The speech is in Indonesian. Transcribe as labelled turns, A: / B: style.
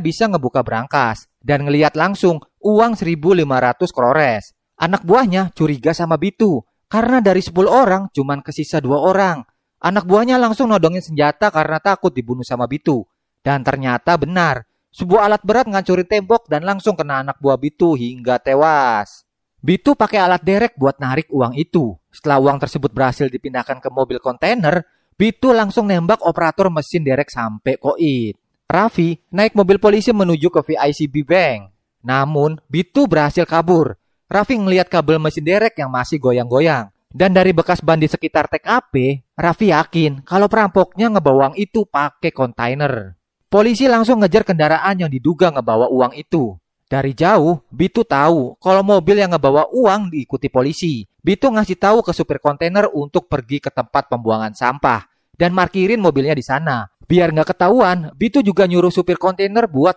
A: bisa ngebuka brankas dan ngeliat langsung uang 1500 krores. Anak buahnya curiga sama Bitu karena dari 10 orang cuman kesisa dua orang. Anak buahnya langsung nodongin senjata karena takut dibunuh sama Bitu. Dan ternyata benar, sebuah alat berat ngancurin tembok dan langsung kena anak buah Bitu hingga tewas. Bitu pakai alat derek buat narik uang itu. Setelah uang tersebut berhasil dipindahkan ke mobil kontainer, Bitu langsung nembak operator mesin derek sampai koit. Raffi naik mobil polisi menuju ke VICB Bank. Namun, Bitu berhasil kabur. Raffi ngelihat kabel mesin derek yang masih goyang-goyang. Dan dari bekas ban di sekitar TKP, Raffi yakin kalau perampoknya ngebawa uang itu pakai kontainer. Polisi langsung ngejar kendaraan yang diduga ngebawa uang itu. Dari jauh, Bitu tahu kalau mobil yang ngebawa uang diikuti polisi. Bitu ngasih tahu ke supir kontainer untuk pergi ke tempat pembuangan sampah dan markirin mobilnya di sana. Biar nggak ketahuan, Bitu juga nyuruh supir kontainer buat